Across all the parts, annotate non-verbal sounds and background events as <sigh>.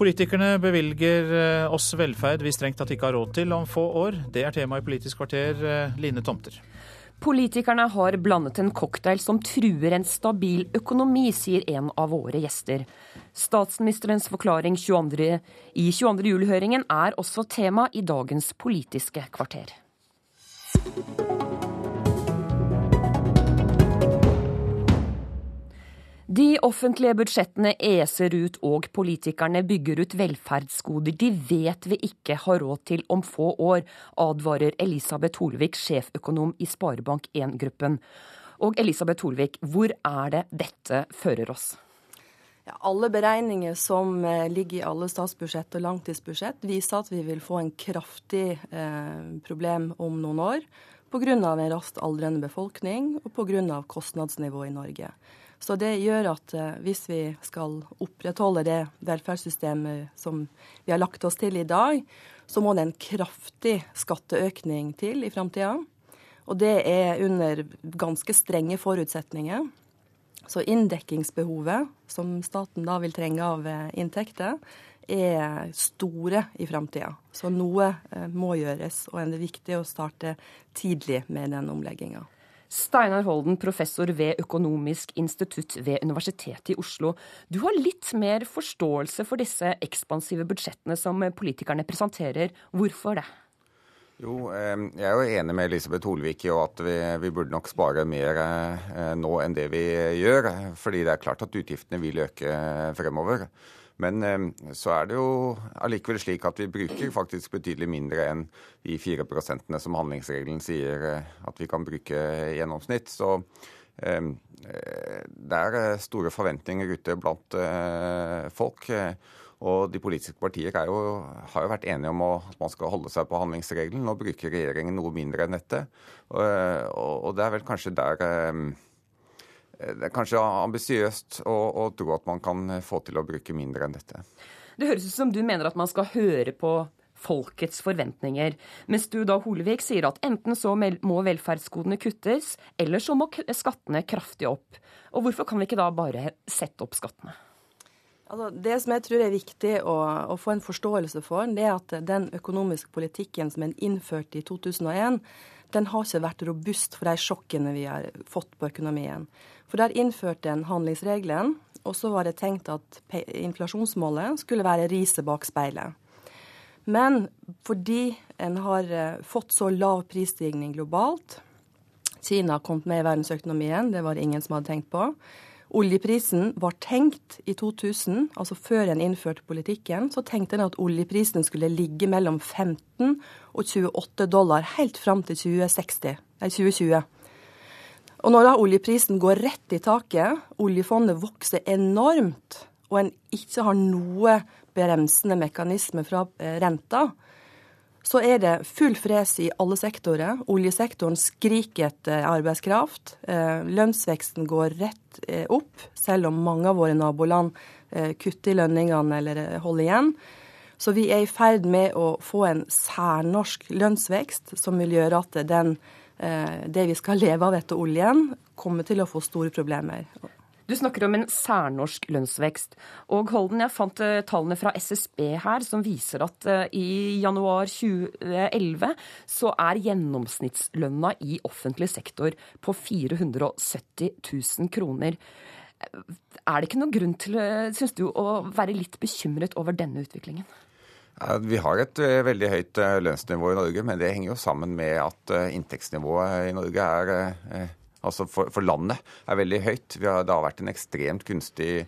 Politikerne bevilger eh, oss velferd vi strengt tatt ikke har råd til om få år. Det er tema i Politisk kvarter. Eh, Line Tomter. Politikerne har blandet en cocktail som truer en stabil økonomi, sier en av våre gjester. Statsministerens forklaring 22. i 22. juli-høringen er også tema i dagens Politiske kvarter. De offentlige budsjettene eser ut, og politikerne bygger ut velferdsgoder de vet vi ikke har råd til om få år, advarer Elisabeth Holvik, sjeføkonom i Sparebank1-gruppen. Og Elisabeth Holvik, hvor er det dette fører oss? Alle beregninger som eh, ligger i alle statsbudsjett og langtidsbudsjett, viser at vi vil få en kraftig eh, problem om noen år pga. en raskt aldrende befolkning og pga. kostnadsnivået i Norge. Så det gjør at eh, hvis vi skal opprettholde det velferdssystemet som vi har lagt oss til i dag, så må det en kraftig skatteøkning til i framtida. Og det er under ganske strenge forutsetninger. Så inndekkingsbehovet, som staten da vil trenge av eh, inntekter, er store i framtida. Så noe eh, må gjøres, og det er viktig å starte tidlig med den omlegginga. Steinar Holden, professor ved Økonomisk institutt ved Universitetet i Oslo. Du har litt mer forståelse for disse ekspansive budsjettene som politikerne presenterer. Hvorfor det? Jo, Jeg er jo enig med Elisabeth Holvik i at vi, vi, burde nok spare mer eh, nå enn det vi gjør. Fordi det er klart at utgiftene vil øke fremover. Men eh, så er det jo allikevel slik at vi bruker faktisk betydelig mindre enn de fire prosentene som handlingsregelen sier eh, at vi kan bruke i gjennomsnitt. Så eh, det er store forventninger ute blant folk. Og de politiske partier jo, har jo vært enige om at man skal holde seg på handlingsregelen. Nå bruker regjeringen noe mindre enn dette. Og, og det er vel kanskje der det er kanskje ambisiøst å, å, tro at man kan få til å bruke mindre enn dette. Det høres ut som du mener at man skal høre på folkets forventninger, mens du da Holevik sier at enten så må velferdsgodene kuttes, eller så må skattene kraftig opp. Og hvorfor kan vi ikke da bare sette opp skattene? Altså, det som jeg tror er viktig å, å, få en forståelse for, det er at den økonomiske politikken som er innført i 2001, den har ikke vært robust for de sjokkene vi har fått på økonomien. For der innførte en handlingsregelen, og så var det tenkt at inflasjonsmålet skulle være riset bak speilet. Men fordi en har eh, fått så lav prisstigning globalt Kina kommet med i verdensøkonomien, det var det ingen som hadde tenkt på. Oljeprisen var tenkt i 2000, altså før en innførte politikken, så tenkte en at oljeprisen skulle ligge mellom 15 og 28 dollar helt fram til 2060, nei, 2020. Og når da oljeprisen går rett i taket, oljefondet vokser enormt, og en ikke har noe bremsende mekanisme fra eh, renta, så er det full fres i alle sektorer. Oljesektoren skriker etter arbeidskraft. Eh, lønnsveksten går rett eh, opp, selv om mange av våre naboland kutter i lønningene eller holder igjen. Så vi er i ferd med å få en særnorsk lønnsvekst som vil gjøre at den Eh, det vi skal <laughs> leve av etter oljen, kommer til å få store problemer. Du snakker om en særnorsk lønnsvekst. Og Holden, jeg fant eh, tallene fra SSB her som viser at eh, i januar 2011 så er gjennomsnittslønna i offentlig sektor på 470 000 kroner. Er det ikke noen grunn til, syns du, å være litt bekymret over denne utviklingen? Vi har et eh, veldig høyt eh, lønnsnivå i Norge, men det henger jo sammen med at eh, inntektsnivået i Norge er Altså for, for landet er veldig høyt. Har, det har vært en ekstremt kunstig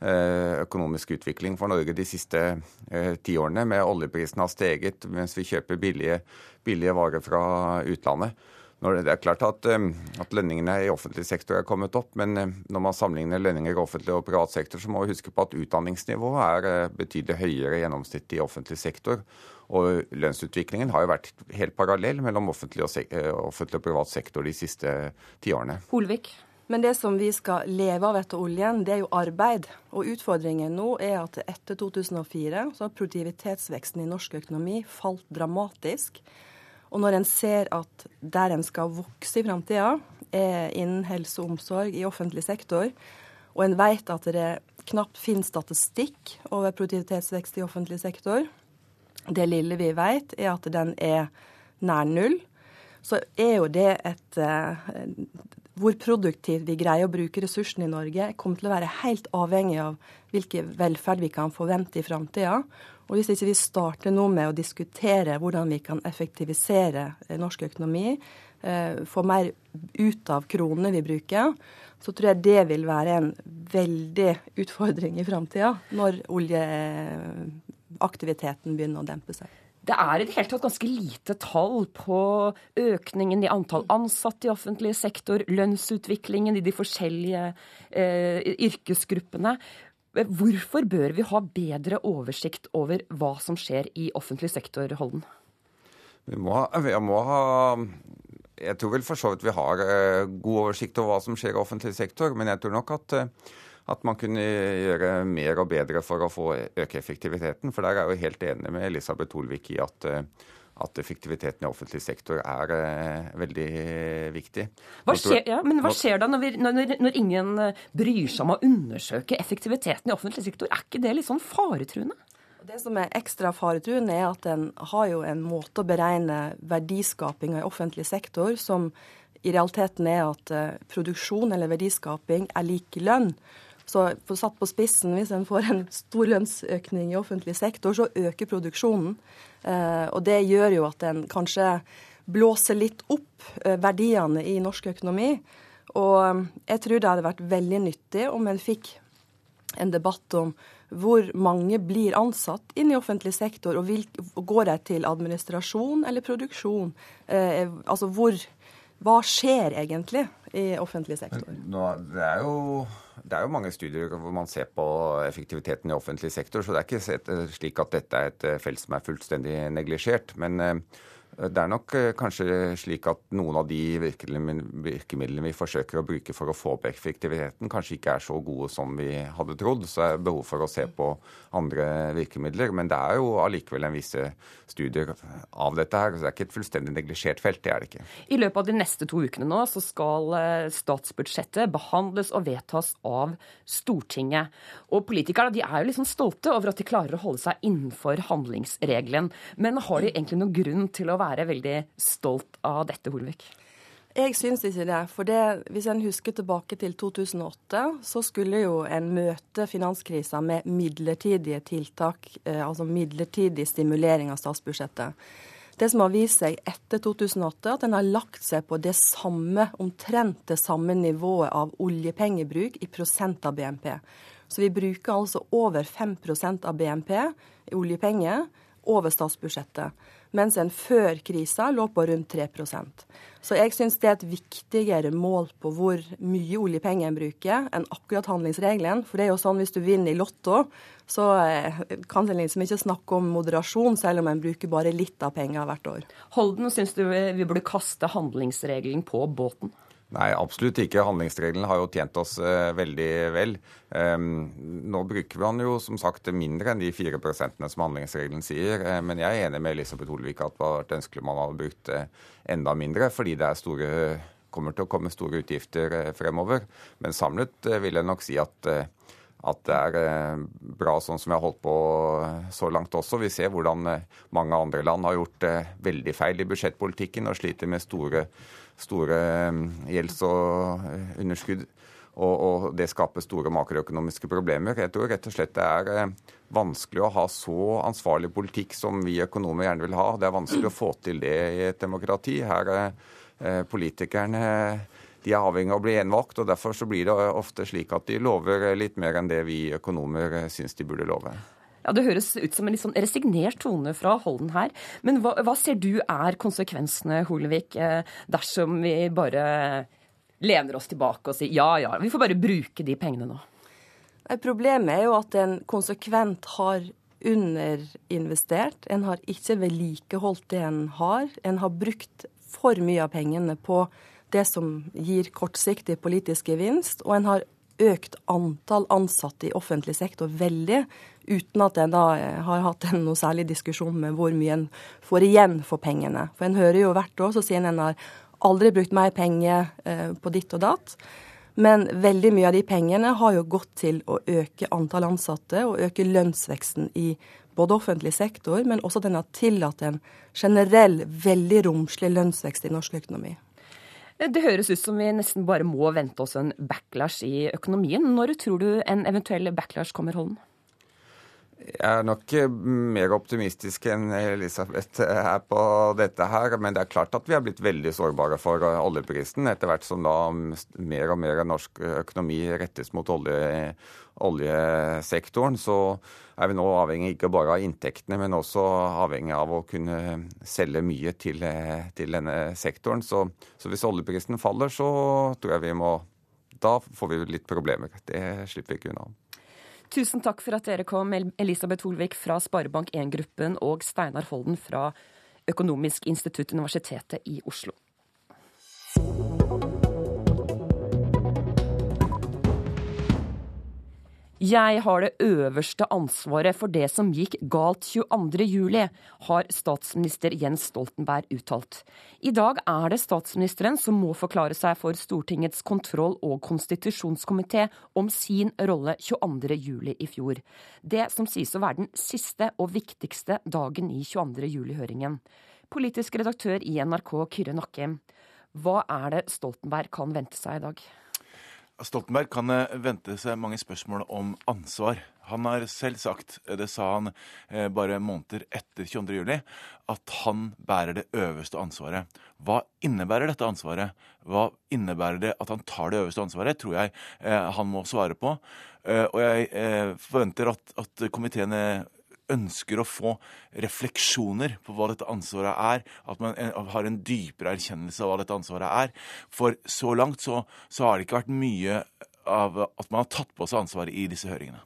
økonomisk utvikling for Norge de siste ti årene. Med oljeprisen har steget mens vi kjøper billige, billige varer fra utlandet. Det er klart at, at, lønningene i offentlig sektor er kommet opp, men når man sammenligner lønninger i offentlig og privat sektor, så må vi huske på at utdanningsnivået er eh, betydelig høyere gjennomsnittlig gjennomsnitt i offentlig sektor. Og lønnsutviklingen har jo vært helt parallell mellom offentlig og, eh, offentlig og privat sektor de siste tiårene. Holvik. Men det som vi skal leve av etter oljen, det er jo arbeid. Og utfordringen nå er at etter 2004 så har produktivitetsveksten i norsk økonomi falt dramatisk. Og når en ser at der en skal vokse i framtida, er innen helse og omsorg i offentlig sektor, og en vet at det knapt finnes statistikk over produktivitetsvekst i offentlig sektor. Det lille vi vet, er at den er nær null. Så er jo det et eh, Hvor produktivt vi greier å bruke ressursene i Norge, kommer til å være helt avhengig av hvilken velferd vi kan forvente i framtida. Og hvis ikke vi starter nå med å diskutere hvordan vi kan effektivisere eh, norsk økonomi, eh, få mer ut av kronene vi bruker, så tror jeg det vil være en veldig utfordring i framtida, når oljeaktiviteten begynner å dempe seg. Det er i det hele tatt ganske lite tall på økningen i antall ansatte i offentlig sektor, lønnsutviklingen i de forskjellige eh, yrkesgruppene. Hvorfor bør vi ha bedre oversikt over hva som skjer i offentlig sektor, Holden? Vi må vi må ha jeg tror vel for så vidt vi har eh, god oversikt over hva som skjer i offentlig sektor, men jeg tror nok at, eh, at man kunne gjøre mer og bedre for å få øke effektiviteten. For der er jeg jo helt enig med Elisabeth Olvik i at eh, at effektiviteten i offentlig sektor er eh, veldig viktig. Hva skjer, ja, men hva skjer da når, vi, når, når, ingen bryr seg om å undersøke effektiviteten i offentlig sektor? Er ikke det litt sånn faretruende? Det som er ekstra faretruende, er at en har jo en måte å beregne verdiskapinga i offentlig sektor som i realiteten er at produksjon eller verdiskaping er lik lønn. Så satt på spissen, hvis en får en stor lønnsøkning i offentlig sektor, så øker produksjonen. Uh, og det gjør jo at en kanskje blåser litt opp uh, verdiene i norsk økonomi. Og jeg tror det hadde vært veldig nyttig om en fikk en debatt om hvor mange blir ansatt inn i offentlig sektor, og vil, går de til administrasjon eller produksjon? Eh, altså hvor Hva skjer egentlig i offentlig sektor? Nå, det, er jo, det, er jo, mange studier hvor man ser på effektiviteten i offentlig sektor, så det er ikke slik at dette er et felt som er fullstendig neglisjert. Men eh, det er nok eh, kanskje slik at noen av de virkemidlene vi forsøker å bruke for å få opp effektiviteten, kanskje ikke er så gode som vi hadde trodd. Så er det behov for å se på andre virkemidler. Men det er jo allikevel en visse studier av dette her. Så det er ikke et fullstendig neglisjert felt. Det er det ikke. I løpet av de neste to ukene nå så skal eh, statsbudsjettet behandles og vedtas av Stortinget. Og politikerne de er jo liksom stolte over at de klarer å holde seg innenfor handlingsregelen. Men har de egentlig noen grunn til å være veldig stolt av dette, Holvik? Jeg syns ikke det. For det, hvis en husker tilbake til 2008, så skulle jo en møte finanskrisa med midlertidige tiltak, eh, altså midlertidig stimulering av statsbudsjettet. Det som har vist seg etter 2008, at en har lagt seg på det samme, omtrent det samme nivået av oljepengebruk i prosent av BNP. Så vi bruker altså over 5% av BNP i oljepenger over statsbudsjettet mens en før krisa lå på rundt 3% Så jeg syns det er et viktigere mål på hvor mye oljepenger en bruker, enn akkurat handlingsregelen. For det er jo sånn hvis du vinner i Lotto, så eh, kan en liksom ikke snakke om moderasjon, selv om en bruker bare litt av penger hvert år. Holden, syns du vi burde kaste handlingsregelen på båten? Nei, absolutt ikke. Handlingsregelen har jo tjent oss eh, veldig vel. Um, nå bruker man jo som sagt mindre enn de fire prosentene som handlingsregelen sier. Eh, men jeg er enig med Elisabeth Olvik at det hadde vært ønskelig man hadde brukt eh, enda mindre, fordi det store, kommer til å komme store utgifter fremover. Men samlet vil jeg nok si at at det er bra sånn som vi har holdt på så langt også. Vi ser hvordan mange andre land har gjort veldig feil i budsjettpolitikken og sliter med store store eh, gjelds- og eh, underskudd. Og, og, det skaper store makroøkonomiske problemer. Jeg tror rett og slett det er eh, vanskelig å ha så ansvarlig politikk som vi økonomer gjerne vil ha. Det er vanskelig å få til det i et demokrati. Her er politikerne de er avhengig av å bli gjenvalgt, og derfor så blir det ofte slik at de lover litt mer enn det vi økonomer syns de burde love. Ja, Det høres ut som en litt sånn resignert tone fra Holden her. Men hva, hva ser du er konsekvensene, Holevik, eh, dersom vi bare lener oss tilbake og sier ja, ja, vi får bare bruke de pengene nå? Problemet er jo at en konsekvent har underinvestert. En har ikke vedlikeholdt det en har. En har brukt for mye av pengene på det som gir kortsiktig politisk gevinst, og en har økt antall ansatte i offentlig sektor veldig, uten at en da eh, har hatt en noe særlig diskusjon med hvor mye en får igjen for pengene. For en hører jo hvert år så sier en har aldri brukt mer penger eh, på ditt og datt. Men veldig mye av de pengene har jo gått til å øke antall ansatte og øke lønnsveksten i både offentlig sektor, men også den har tillatt en generell, veldig romslig lønnsvekst i norsk økonomi. Det høres ut som vi nesten bare må vente oss en backlash i økonomien. Når tror du en eventuell backlash kommer, Holden? Jeg er nok mer optimistisk enn Elisabeth er på dette her. Men det er klart at vi er blitt veldig sårbare for oljeprisen etter hvert som da mer og mer av norsk økonomi rettes mot olje, oljesektoren. Så er vi nå avhengig ikke bare av inntektene, men også avhengig av å kunne selge mye til, til denne sektoren. Så, så hvis oljeprisen faller, så tror jeg vi må Da får vi litt problemer. Det slipper vi ikke unna. Tusen takk for at dere kom, Elisabeth Holvik fra Sparebank1-gruppen og Steinar Holden fra Økonomisk institutt, Universitetet i Oslo. Jeg har det øverste ansvaret for det som gikk galt 22.07, har statsminister Jens Stoltenberg uttalt. I dag er det statsministeren som må forklare seg for Stortingets kontroll- og konstitusjonskomité om sin rolle 22.07 i fjor. Det som sies å være den siste og viktigste dagen i 22.07-høringen. Politisk redaktør i NRK, Kyrre Nakkim. Hva er det Stoltenberg kan vente seg i dag? Stoltenberg kan eh, vente seg mange spørsmål om ansvar. Han har selv sagt, eh, det sa han eh, bare måneder etter 22. juli, at han bærer det øverste ansvaret. Hva innebærer dette ansvaret? Hva innebærer det at han tar det øverste ansvaret, tror jeg han må svare på. Og jeg forventer at, at komiteen ønsker å få refleksjoner på hva dette ansvaret er, at man har en dypere erkjennelse av hva dette ansvaret er. For så langt så, så har det ikke vært mye av at man har tatt på seg ansvaret i disse høringene.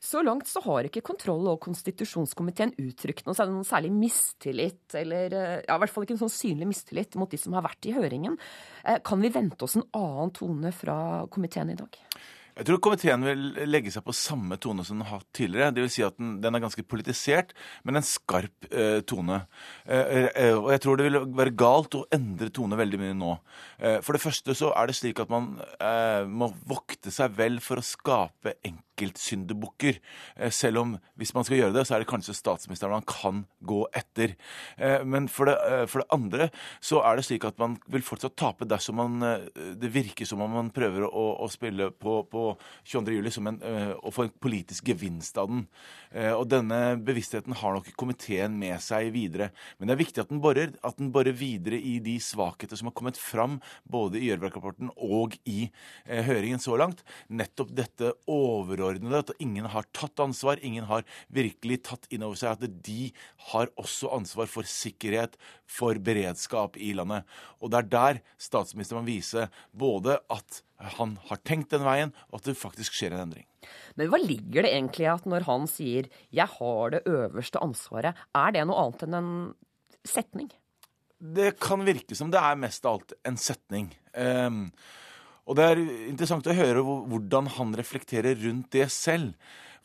Så langt så har ikke kontroll- og konstitusjonskomiteen uttrykt noe, særlig mistillit, eller ja, i hvert fall ikke en sånn synlig mistillit mot de som har vært i høringen. Eh, kan vi vente oss en annen tone fra komiteen i dag? Jeg tror komiteen vil legge seg på samme tone som den har hatt tidligere. Vil si at den, den er ganske politisert, men en skarp eh, tone. Eh, eh, og jeg tror det vil være galt å endre tone veldig mye nå. Eh, for det første så er det slik at man eh, må vokte seg vel for å skape enkeltsyndebukker. Eh, selv om hvis man skal gjøre det, så er det kanskje statsministeren man kan gå etter. men for det, for det andre så er det slik at man vil fortsatt tape dersom man Det virker som om man prøver å, å spille på, på 22. juli som en, å få en politisk gevinst av den. Og denne bevisstheten har nok komiteen med seg videre. Men det er viktig at den borer, at den borer videre i de svakheter som har kommet fram både i Gjørv-rapporten og i høringen så langt. Nettopp dette overordnede, at ingen har tatt ansvar, ingen har virkelig tatt inn over seg at de har også ansvar for sikkerhet, for beredskap i landet. Og det er der statsministeren må vise både at han har tenkt den veien, og at det faktisk skjer en endring. Men hva ligger det egentlig i at når han sier 'jeg har det øverste ansvaret', er det noe annet enn en setning? Det kan virke som det er mest av alt en setning. Um, og det er interessant å høre hvordan han reflekterer rundt det selv.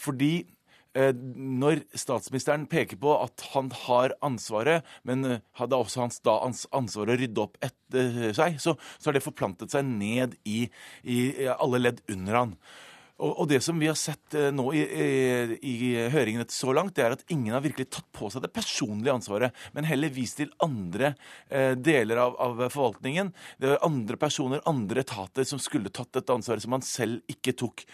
Fordi Eh, når statsministeren peker på at han har ansvaret, men eh, hadde også hans da ansvar å rydde opp etter seg, så, så har det forplantet seg ned i, i alle ledd under han. Og, det som vi har sett eh, nå i, i, i høringen så langt, det er at ingen har virkelig tatt på seg det personlige ansvaret, men heller vist til andre eh, deler av, av, forvaltningen. Det var andre personer, andre etater, som skulle tatt dette ansvaret som man selv ikke tok.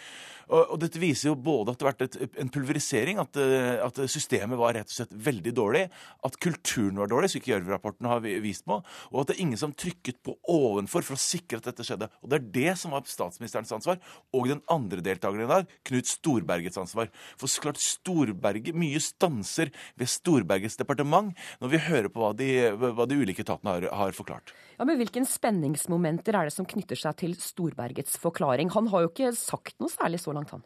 Og, og, dette viser jo både at det har vært et, en pulverisering, at, eh, at, systemet var rett og slett veldig dårlig, at kulturen var dårlig, som Gjørv-rapporten har vist på, og at det er ingen som trykket på ovenfor for å sikre at dette skjedde. Og det er det som var statsministerens ansvar, og den andre deltakeren i dag, Knut Storbergets ansvar. For klart Storberget, mye stanser ved Storbergets departement når vi hører på hva de, hva de ulike etatene har, har forklart. Ja, men Hvilke spenningsmomenter er det som knytter seg til Storbergets forklaring? Han har jo ikke sagt noe særlig så langt, han.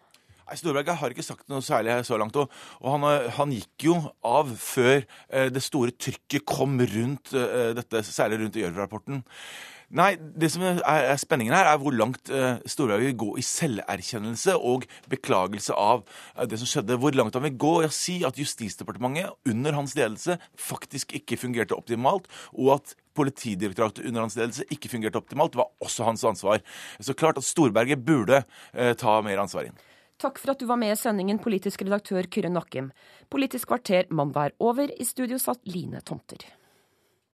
Storberget har ikke sagt noe særlig så langt. Og, han, han, gikk jo av før eh, det store trykket kom rundt eh, dette, særlig rundt Gjørv-rapporten. Nei, det som er, er spenningen her, er hvor langt eh, Storberget vil gå i selverkjennelse og beklagelse av eh, det som skjedde. Hvor langt han vil gå i å si at Justisdepartementet under hans ledelse faktisk ikke fungerte optimalt, og at Politidirektoratet under hans ledelse ikke fungerte optimalt, var også hans ansvar. Så klart at Storberget burde eh, ta mer ansvar inn. Takk for at du var med i sendingen, politisk redaktør Kyrre Nakkim. Politisk kvarter mandag er over. I studio satt Line Tomter.